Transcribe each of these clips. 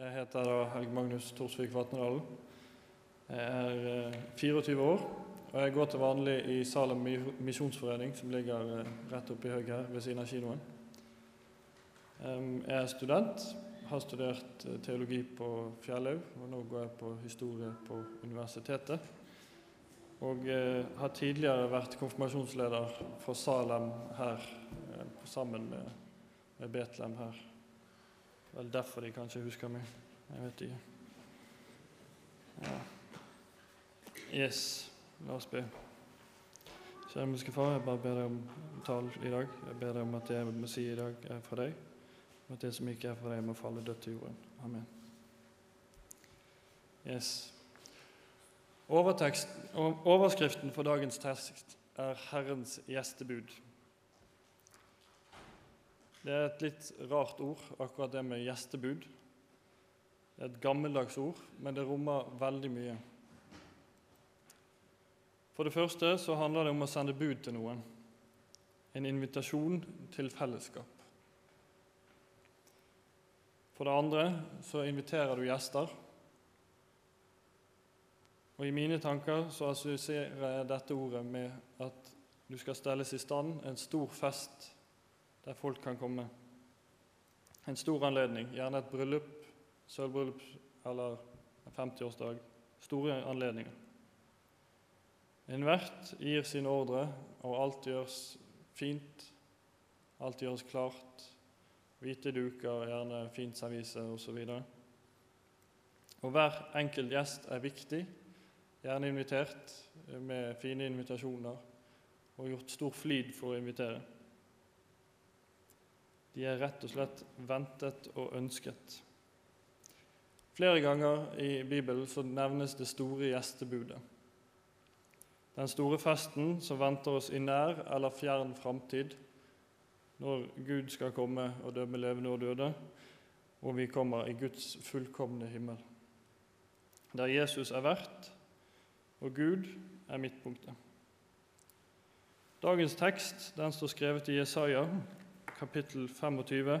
Jeg heter da Helge Magnus Torsvik Vatnedalen. Jeg er eh, 24 år, og jeg går til vanlig i Salem misjonsforening, som ligger eh, rett oppi høyre her ved siden av kinoen. Jeg er student, har studert eh, teologi på Fjellhaug, og nå går jeg på historie på universitetet. Og eh, har tidligere vært konfirmasjonsleder for Salem her, eh, sammen med Betlehem her. Vel derfor de kanskje husker meg. Jeg vet ikke. Ja. Yes, la oss be. Kjære Far, jeg bare ber deg om tall i dag. Jeg ber deg om at det jeg må si i dag, er fra deg. Og at det som ikke er fra deg, må falle dødt til jorden. Amen. Yes. Overskriften for dagens tekst er 'Herrens gjestebud'. Det er et litt rart ord, akkurat det med gjestebud. Det er et gammeldags ord, men det rommer veldig mye. For det første så handler det om å sende bud til noen. En invitasjon til fellesskap. For det andre så inviterer du gjester. Og i mine tanker så assosierer jeg dette ordet med at du skal stelles i stand en stor fest der folk kan komme. En stor anledning, gjerne et bryllup, sølvbryllup eller en 50-årsdag. Store anledninger. En vert gir sin ordre, og alt gjøres fint. Alt gjøres klart. Hvite duker, gjerne fint servise osv. Og hver enkelt gjest er viktig, gjerne invitert med fine invitasjoner, og gjort stor flid for å invitere. De er rett og slett ventet og ønsket. Flere ganger i Bibelen så nevnes det store gjestebudet. Den store festen som venter oss i nær eller fjern framtid, når Gud skal komme og dømme levende og døde, og vi kommer i Guds fullkomne himmel. Der Jesus er vert, og Gud er midtpunktet. Dagens tekst den står skrevet i Jesaja, kapittel 25,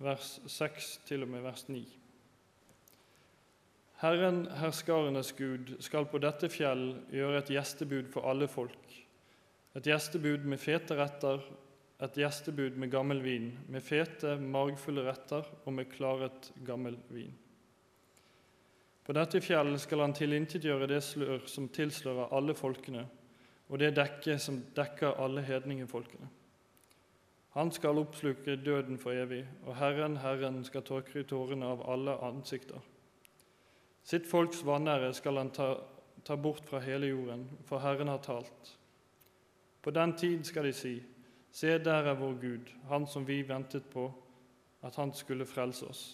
vers 6 til og med vers 9. Herren, herskarenes Gud, skal på dette fjell gjøre et gjestebud for alle folk. Et gjestebud med fete retter, et gjestebud med gammel vin, med fete, margfulle retter og med klaret, gammel vin. På dette fjell skal han tilintetgjøre det slør som tilslører alle folkene, og det dekke som dekker alle hedningefolkene. Han skal oppsluke døden for evig, og Herren, Herren, skal tørke tårene av alle ansikter. Sitt folks vanære skal han ta, ta bort fra hele jorden, for Herren har talt. På den tid skal de si, se der er vår Gud, han som vi ventet på, at han skulle frelse oss.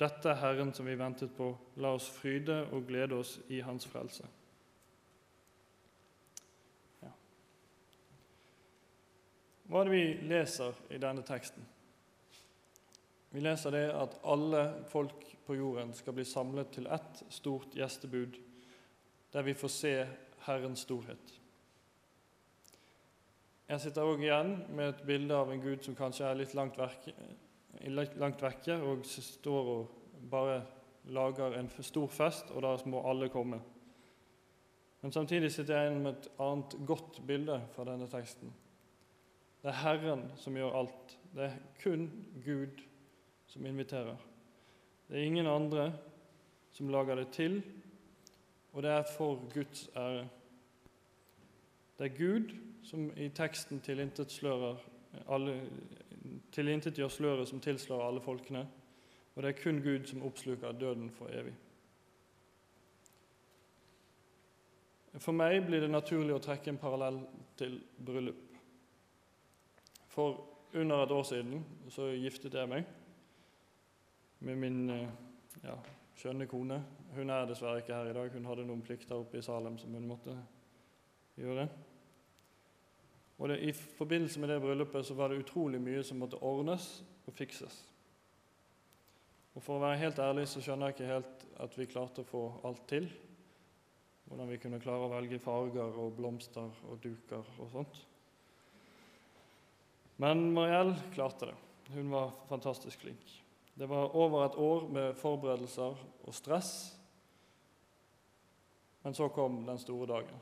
Dette er Herren som vi ventet på, la oss fryde og glede oss i hans frelse. Hva er det vi leser i denne teksten? Vi leser det at alle folk på jorden skal bli samlet til ett stort gjestebud, der vi får se Herrens storhet. Jeg sitter òg igjen med et bilde av en Gud som kanskje er litt langt, verke, langt vekke, og står og bare lager en stor fest, og da må alle komme. Men samtidig sitter jeg igjen med et annet godt bilde fra denne teksten. Det er Herren som gjør alt. Det er kun Gud som inviterer. Det er ingen andre som lager det til, og det er for Guds ære. Det er Gud som i teksten tilintetgjør tilintetgjør sløret som tilslår alle folkene, og det er kun Gud som oppsluker døden for evig. For meg blir det naturlig å trekke en parallell til bryllup. For under et år siden så giftet jeg meg med min eh, ja, skjønne kone. Hun er dessverre ikke her i dag. Hun hadde noen plikter oppe i Salem som hun måtte gjøre. Og det, I forbindelse med det bryllupet så var det utrolig mye som måtte ordnes og fikses. Og For å være helt ærlig så skjønner jeg ikke helt at vi klarte å få alt til. Hvordan vi kunne klare å velge farger og blomster og duker og sånt. Men Mariell klarte det. Hun var fantastisk flink. Det var over et år med forberedelser og stress. Men så kom den store dagen,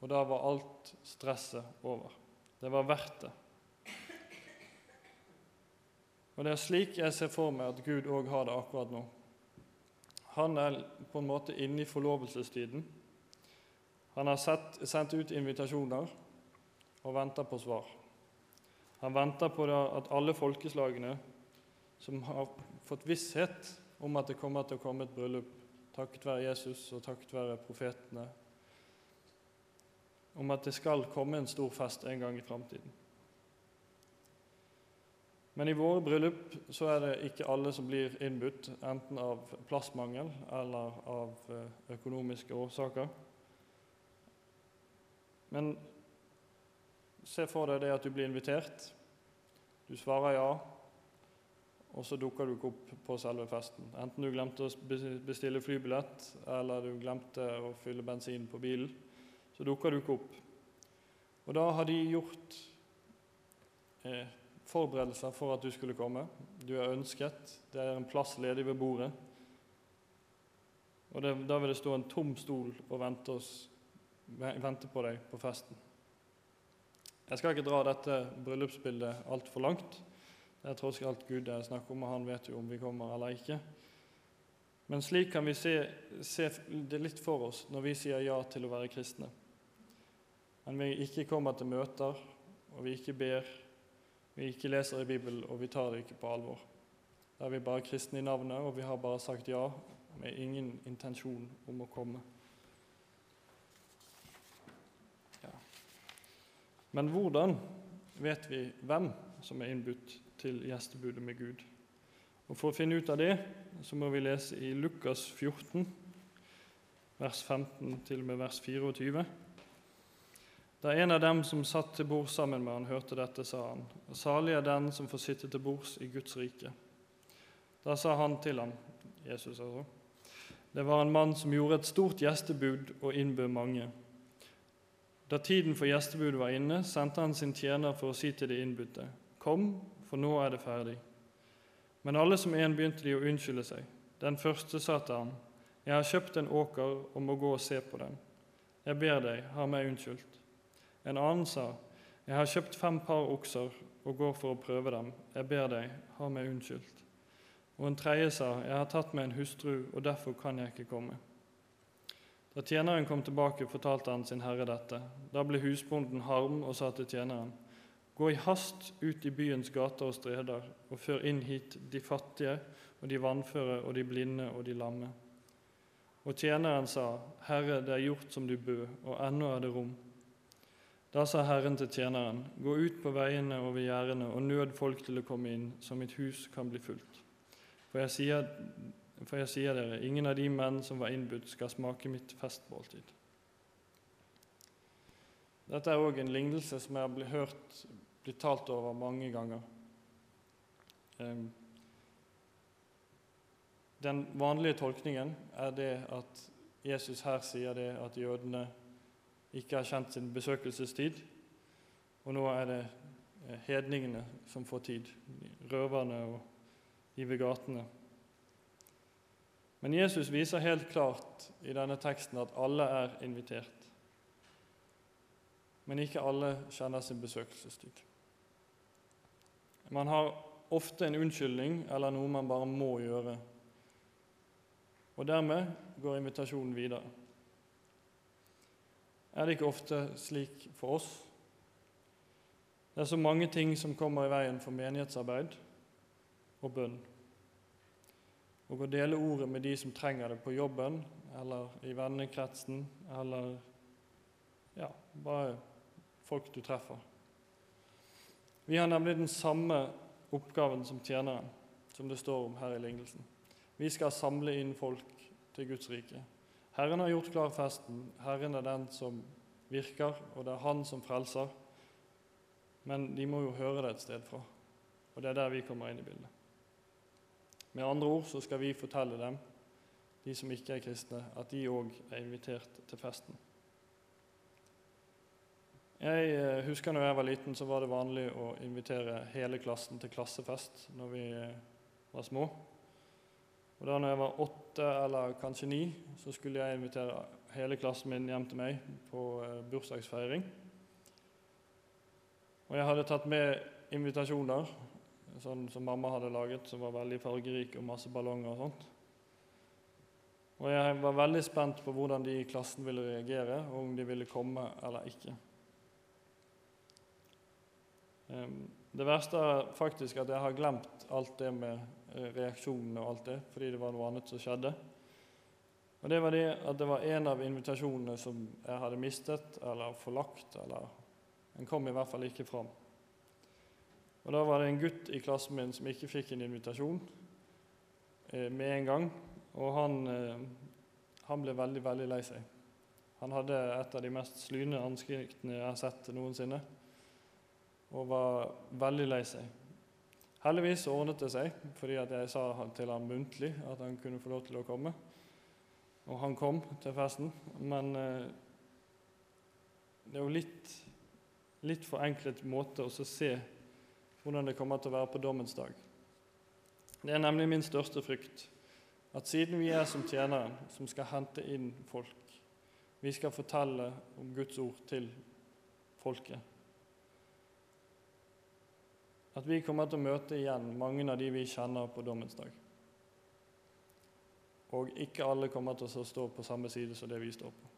og da var alt stresset over. Det var verdt det. Og Det er slik jeg ser for meg at Gud òg har det akkurat nå. Han er på en måte inne i forlovelsestiden. Han har sett, sendt ut invitasjoner og venter på svar. Han venter på at alle folkeslagene som har fått visshet om at det kommer til å komme et bryllup takket være Jesus og takket være profetene, om at det skal komme en stor fest en gang i framtiden. Men i våre bryllup så er det ikke alle som blir innbudt, enten av plassmangel eller av eh, økonomiske årsaker. Men se for deg det at du blir invitert. Du svarer ja, og så dukker du ikke opp på selve festen. Enten du glemte å bestille flybillett, eller du glemte å fylle bensin på bilen, så dukker du ikke opp. Og da har de gjort eh, forberedelser for at du skulle komme. Du er ønsket, det er en plass ledig ved bordet. Og det, da vil det stå en tom stol og vente, oss, vente på deg på festen. Jeg skal ikke dra dette bryllupsbildet altfor langt. Det er tross alt Gud det er snakk om, og han vet jo om vi kommer eller ikke. Men slik kan vi se, se, det litt for oss når vi sier ja til å være kristne. Men vi ikke kommer til møter, og vi ikke ber, vi ikke leser i Bibelen, og vi tar det ikke på alvor. Da er vi bare kristne i navnet, og vi har bare sagt ja med ingen intensjon om å komme. Men hvordan vet vi hvem som er innbudt til gjestebudet med Gud. Og For å finne ut av det så må vi lese i Lukas 14, vers 15 til og med vers 24. Da en av dem som satt til bord sammen med han, hørte dette, sa han, salig er den som får sitte til bords i Guds rike. Da sa han til ham, Jesus altså, det var en mann som gjorde et stort gjestebud og innbød mange. Da tiden for gjestebudet var inne, sendte han sin tjener for å si til de innbudte, Kom for nå er det ferdig. Men alle som en begynte de å unnskylde seg. Den første sa til ham, Jeg har kjøpt en åker og må gå og se på den. Jeg ber deg, ha meg unnskyldt. En annen sa, Jeg har kjøpt fem par okser og går for å prøve dem. Jeg ber deg, ha meg unnskyldt. Og en tredje sa, Jeg har tatt meg en hustru, og derfor kan jeg ikke komme. Da tjeneren kom tilbake, fortalte han sin herre dette. Da ble husbonden harm og sa til tjeneren, Gå i hast ut i byens gater og streder og før inn hit de fattige og de vannføre og de blinde og de lamme. Og tjeneren sa, Herre, det er gjort som du bød, og ennå er det rom. Da sa Herren til tjeneren, Gå ut på veiene og ved gjerdene og nød folk til å komme inn, så mitt hus kan bli fullt. For jeg sier, for jeg sier dere, ingen av de menn som var innbudt, skal smake mitt festmåltid. Dette er òg en lignelse som jeg har hørt blitt talt over mange ganger. Den vanlige tolkningen er det at Jesus her sier det at jødene ikke har kjent sin besøkelsestid, og nå er det eh, hedningene som får tid, røverne og de ved gatene. Men Jesus viser helt klart i denne teksten at alle er invitert. Men ikke alle kjenner sin besøkelsestid. Man har ofte en unnskyldning eller noe man bare må gjøre. Og dermed går invitasjonen videre. Er det ikke ofte slik for oss? Det er så mange ting som kommer i veien for menighetsarbeid og bønn. Og å dele ordet med de som trenger det på jobben eller i vennekretsen eller ja, bare folk du treffer. Vi har nemlig den samme oppgaven som tjeneren, som det står om her i lignelsen. Vi skal samle inn folk til Guds rike. Herren har gjort klar festen. Herren er den som virker, og det er Han som frelser. Men de må jo høre det et sted fra, og det er der vi kommer inn i bildet. Med andre ord så skal vi fortelle dem, de som ikke er kristne, at de òg er invitert til festen. Jeg eh, husker når jeg var liten, så var det vanlig å invitere hele klassen til klassefest når vi eh, var små. Og da når jeg var åtte eller kanskje ni, så skulle jeg invitere hele klassen min hjem til meg på eh, bursdagsfeiring. Og jeg hadde tatt med invitasjoner, sånn som mamma hadde laget, som var veldig fargerik og masse ballonger og sånt. Og jeg var veldig spent på hvordan de i klassen ville reagere, og om de ville komme eller ikke. Det verste er faktisk at jeg har glemt alt det med eh, reaksjonene og alt det, fordi det var noe annet som skjedde. Og det var det at det var en av invitasjonene som jeg hadde mistet eller forlagt, eller Den kom i hvert fall ikke fram. Og da var det en gutt i klassen min som ikke fikk en invitasjon eh, med en gang. Og han, eh, han, ble veldig, veldig lei seg. Han hadde et av de mest slyne ansiktene jeg har sett noensinne, og var veldig lei seg. Heldigvis ordnet det seg, fordi jeg sa til ham muntlig at han kunne få lov til å komme. Og han kom til festen, men eh, det er jo litt, litt forenklet måte å se hvordan det kommer til å være på dommens dag. Det er nemlig min største frykt at siden vi er som tjeneren som skal hente inn folk, vi skal fortelle om Guds ord til folket At vi kommer til å møte igjen mange av de vi kjenner på dommens dag. Og ikke alle kommer til å stå på samme side som det vi står på.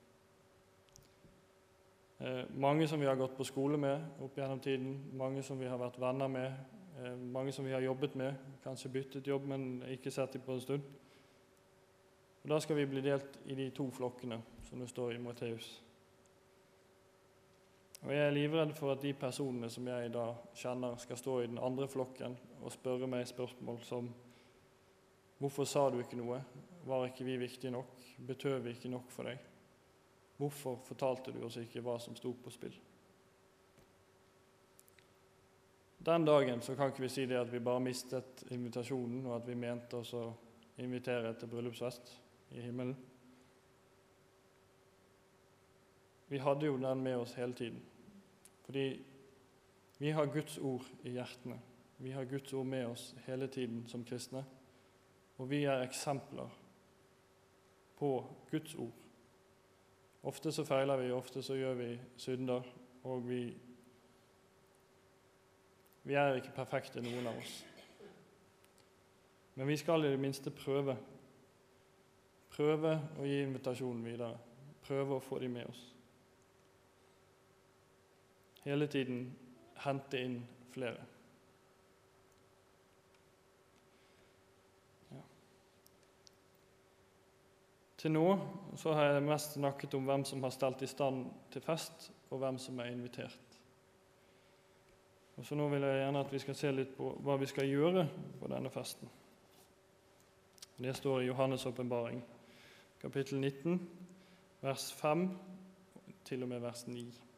Eh, mange som vi har gått på skole med opp gjennom tiden, mange som vi har vært venner med, eh, mange som vi har jobbet med, kanskje byttet jobb, men ikke sett dem på en stund. Og Da skal vi bli delt i de to flokkene som det står i Matteus. Og Jeg er livredd for at de personene som jeg da kjenner, skal stå i den andre flokken og spørre meg spørsmål som Hvorfor sa du ikke noe? Var ikke vi viktige nok? Betød vi ikke nok for deg? Hvorfor fortalte du oss ikke hva som sto på spill? Den dagen så kan ikke vi si det at vi bare mistet invitasjonen, og at vi mente oss å invitere til bryllupsfest i himmelen. Vi hadde jo den med oss hele tiden. Fordi vi har Guds ord i hjertene. Vi har Guds ord med oss hele tiden som kristne. Og vi er eksempler på Guds ord. Ofte så feiler vi, ofte så gjør vi synder, og vi, vi er ikke perfekte, noen av oss. Men vi skal i det minste prøve Prøve å gi invitasjonen videre. Prøve å få dem med oss. Hele tiden hente inn flere. Til nå så har jeg mest snakket om hvem som har stelt i stand til fest, og hvem som er invitert. Og så Nå vil jeg gjerne at vi skal se litt på hva vi skal gjøre på denne festen. Det står i Johannes' åpenbaring kapittel 19, vers 5 til og med vers 9.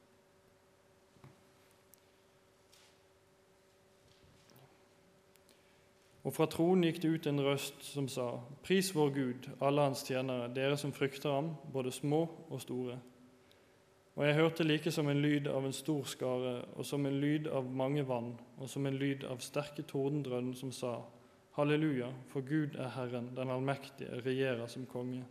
Og fra tronen gikk det ut en røst som sa:" Pris vår Gud, alle hans tjenere, dere som frykter ham, både små og store. Og jeg hørte like som en lyd av en stor skare, og som en lyd av mange vann, og som en lyd av sterke tordendrønn, som sa:" Halleluja, for Gud er Herren, den allmektige, regjerer som konge.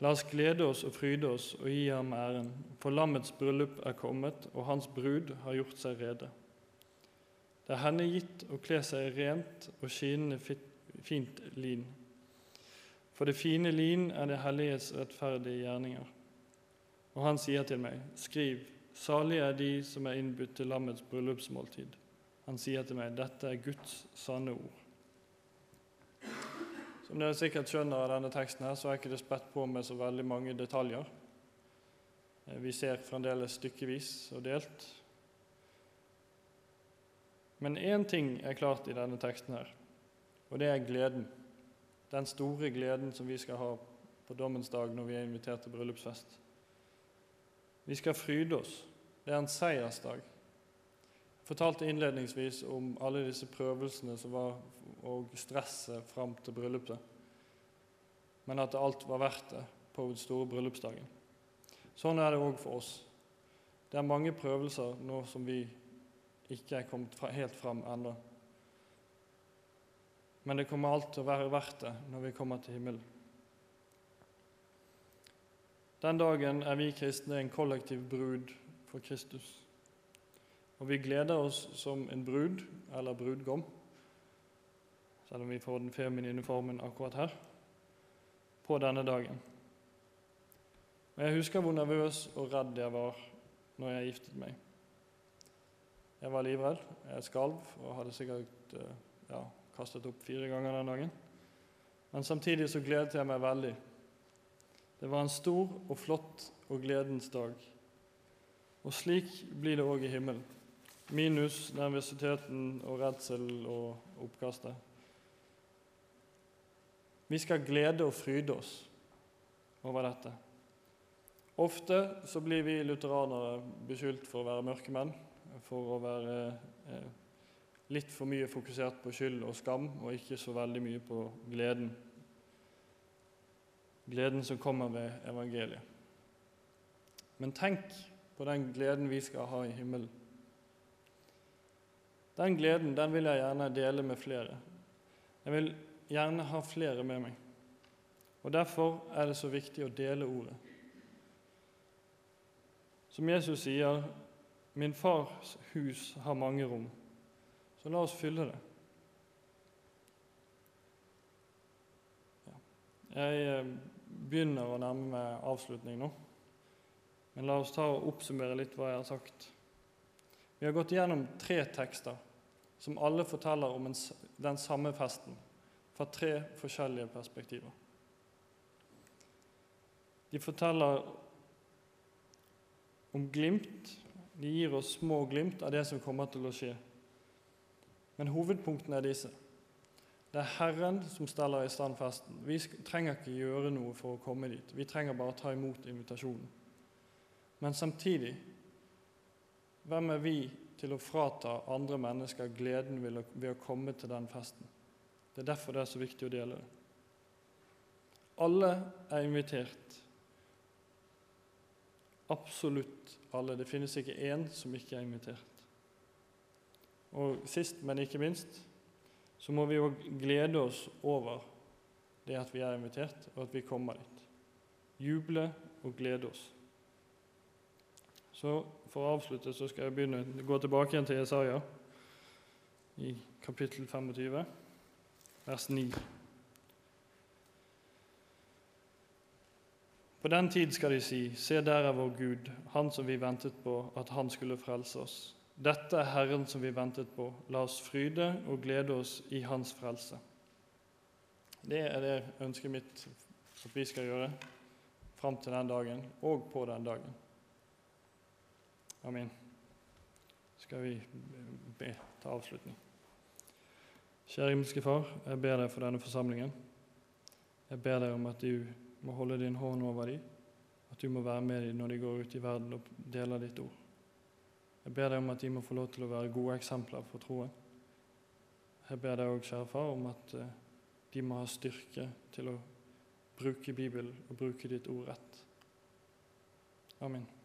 La oss glede oss og fryde oss og gi ham æren, for lammets bryllup er kommet, og hans brud har gjort seg rede. Det er henne gitt å kle seg rent og skinnende fint lin. For det fine lin er det helliges rettferdige gjerninger. Og han sier til meg, skriv, salige er de som er innbudt til lammets bryllupsmåltid. Han sier til meg, dette er Guds sanne ord. Som dere sikkert skjønner av denne teksten, her, så er ikke det spredt på med så veldig mange detaljer. Eh, vi ser fremdeles stykkevis og delt. Men én ting er klart i denne teksten, her, og det er gleden. Den store gleden som vi skal ha på dommens dag når vi er invitert til bryllupsfest. Vi skal fryde oss. Det er en seiersdag. Jeg fortalte innledningsvis om alle disse prøvelsene som var og stresset fram til bryllupet, men at alt var verdt det på den store bryllupsdagen. Sånn er det òg for oss. Det er mange prøvelser nå som vi ikke er kommet helt fram ennå. men det kommer alt til å være verdt det når vi kommer til himmelen. Den dagen er vi kristne en kollektiv brud for Kristus. Og vi gleder oss som en brud, eller brudgom, selv om vi får den feminine formen akkurat her, på denne dagen. Og Jeg husker hvor nervøs og redd jeg var når jeg giftet meg. Jeg var livredd, jeg skalv og hadde sikkert eh, ja, kastet opp fire ganger den dagen. Men samtidig så gledet jeg meg veldig. Det var en stor og flott og gledens dag. Og slik blir det òg i himmelen. Minus nervøsiteten og redsel og oppkastet. Vi skal glede og fryde oss over dette. Ofte så blir vi lutheranere beskyldt for å være mørkemenn, for å være eh, litt for mye fokusert på skyld og skam, og ikke så veldig mye på gleden. Gleden som kommer ved evangeliet. Men tenk på den gleden vi skal ha i himmelen. Den gleden den vil jeg gjerne dele med flere. Jeg vil gjerne ha flere med meg. Og Derfor er det så viktig å dele ordet. Som Jesus sier, 'Min fars hus har mange rom', så la oss fylle det. Jeg eh, begynner å nærme meg avslutning nå, men la oss ta og oppsummere litt hva jeg har sagt. Vi har gått gjennom tre tekster som alle forteller om en, den samme festen fra tre forskjellige perspektiver. De forteller om glimt. De gir oss små glimt av det som kommer til å skje. Men hovedpunktene er disse. Det er Herren som steller i stand festen. Vi trenger ikke gjøre noe for å komme dit. Vi trenger bare ta imot invitasjonen. Men samtidig hvem er vi til å frata andre mennesker gleden ved å komme til den festen? Det er derfor det er så viktig å dele det. Alle er invitert. Absolutt alle. Det finnes ikke én som ikke er invitert. Og sist, men ikke minst, så må vi jo glede oss over det at vi er invitert, og at vi kommer dit. Juble og glede oss. Så For å avslutte så skal jeg begynne gå tilbake igjen til Jesaja i kapittel 25 vers 9. På den tid skal de si, se der er vår Gud, Han som vi ventet på at Han skulle frelse oss. Dette er Herren som vi ventet på. La oss fryde og glede oss i Hans frelse. Det er det ønsket mitt at vi skal gjøre fram til den dagen og på den dagen. Amen. Skal vi be til avslutning. Kjære himmelske Far, jeg ber deg for denne forsamlingen. Jeg ber deg om at du må holde din hånd over dem, at du må være med dem når de går ut i verden og deler ditt ord. Jeg ber deg om at de må få lov til å være gode eksempler for troen. Jeg ber deg òg, kjære Far, om at eh, de må ha styrke til å bruke Bibelen og bruke ditt ord rett. Amen.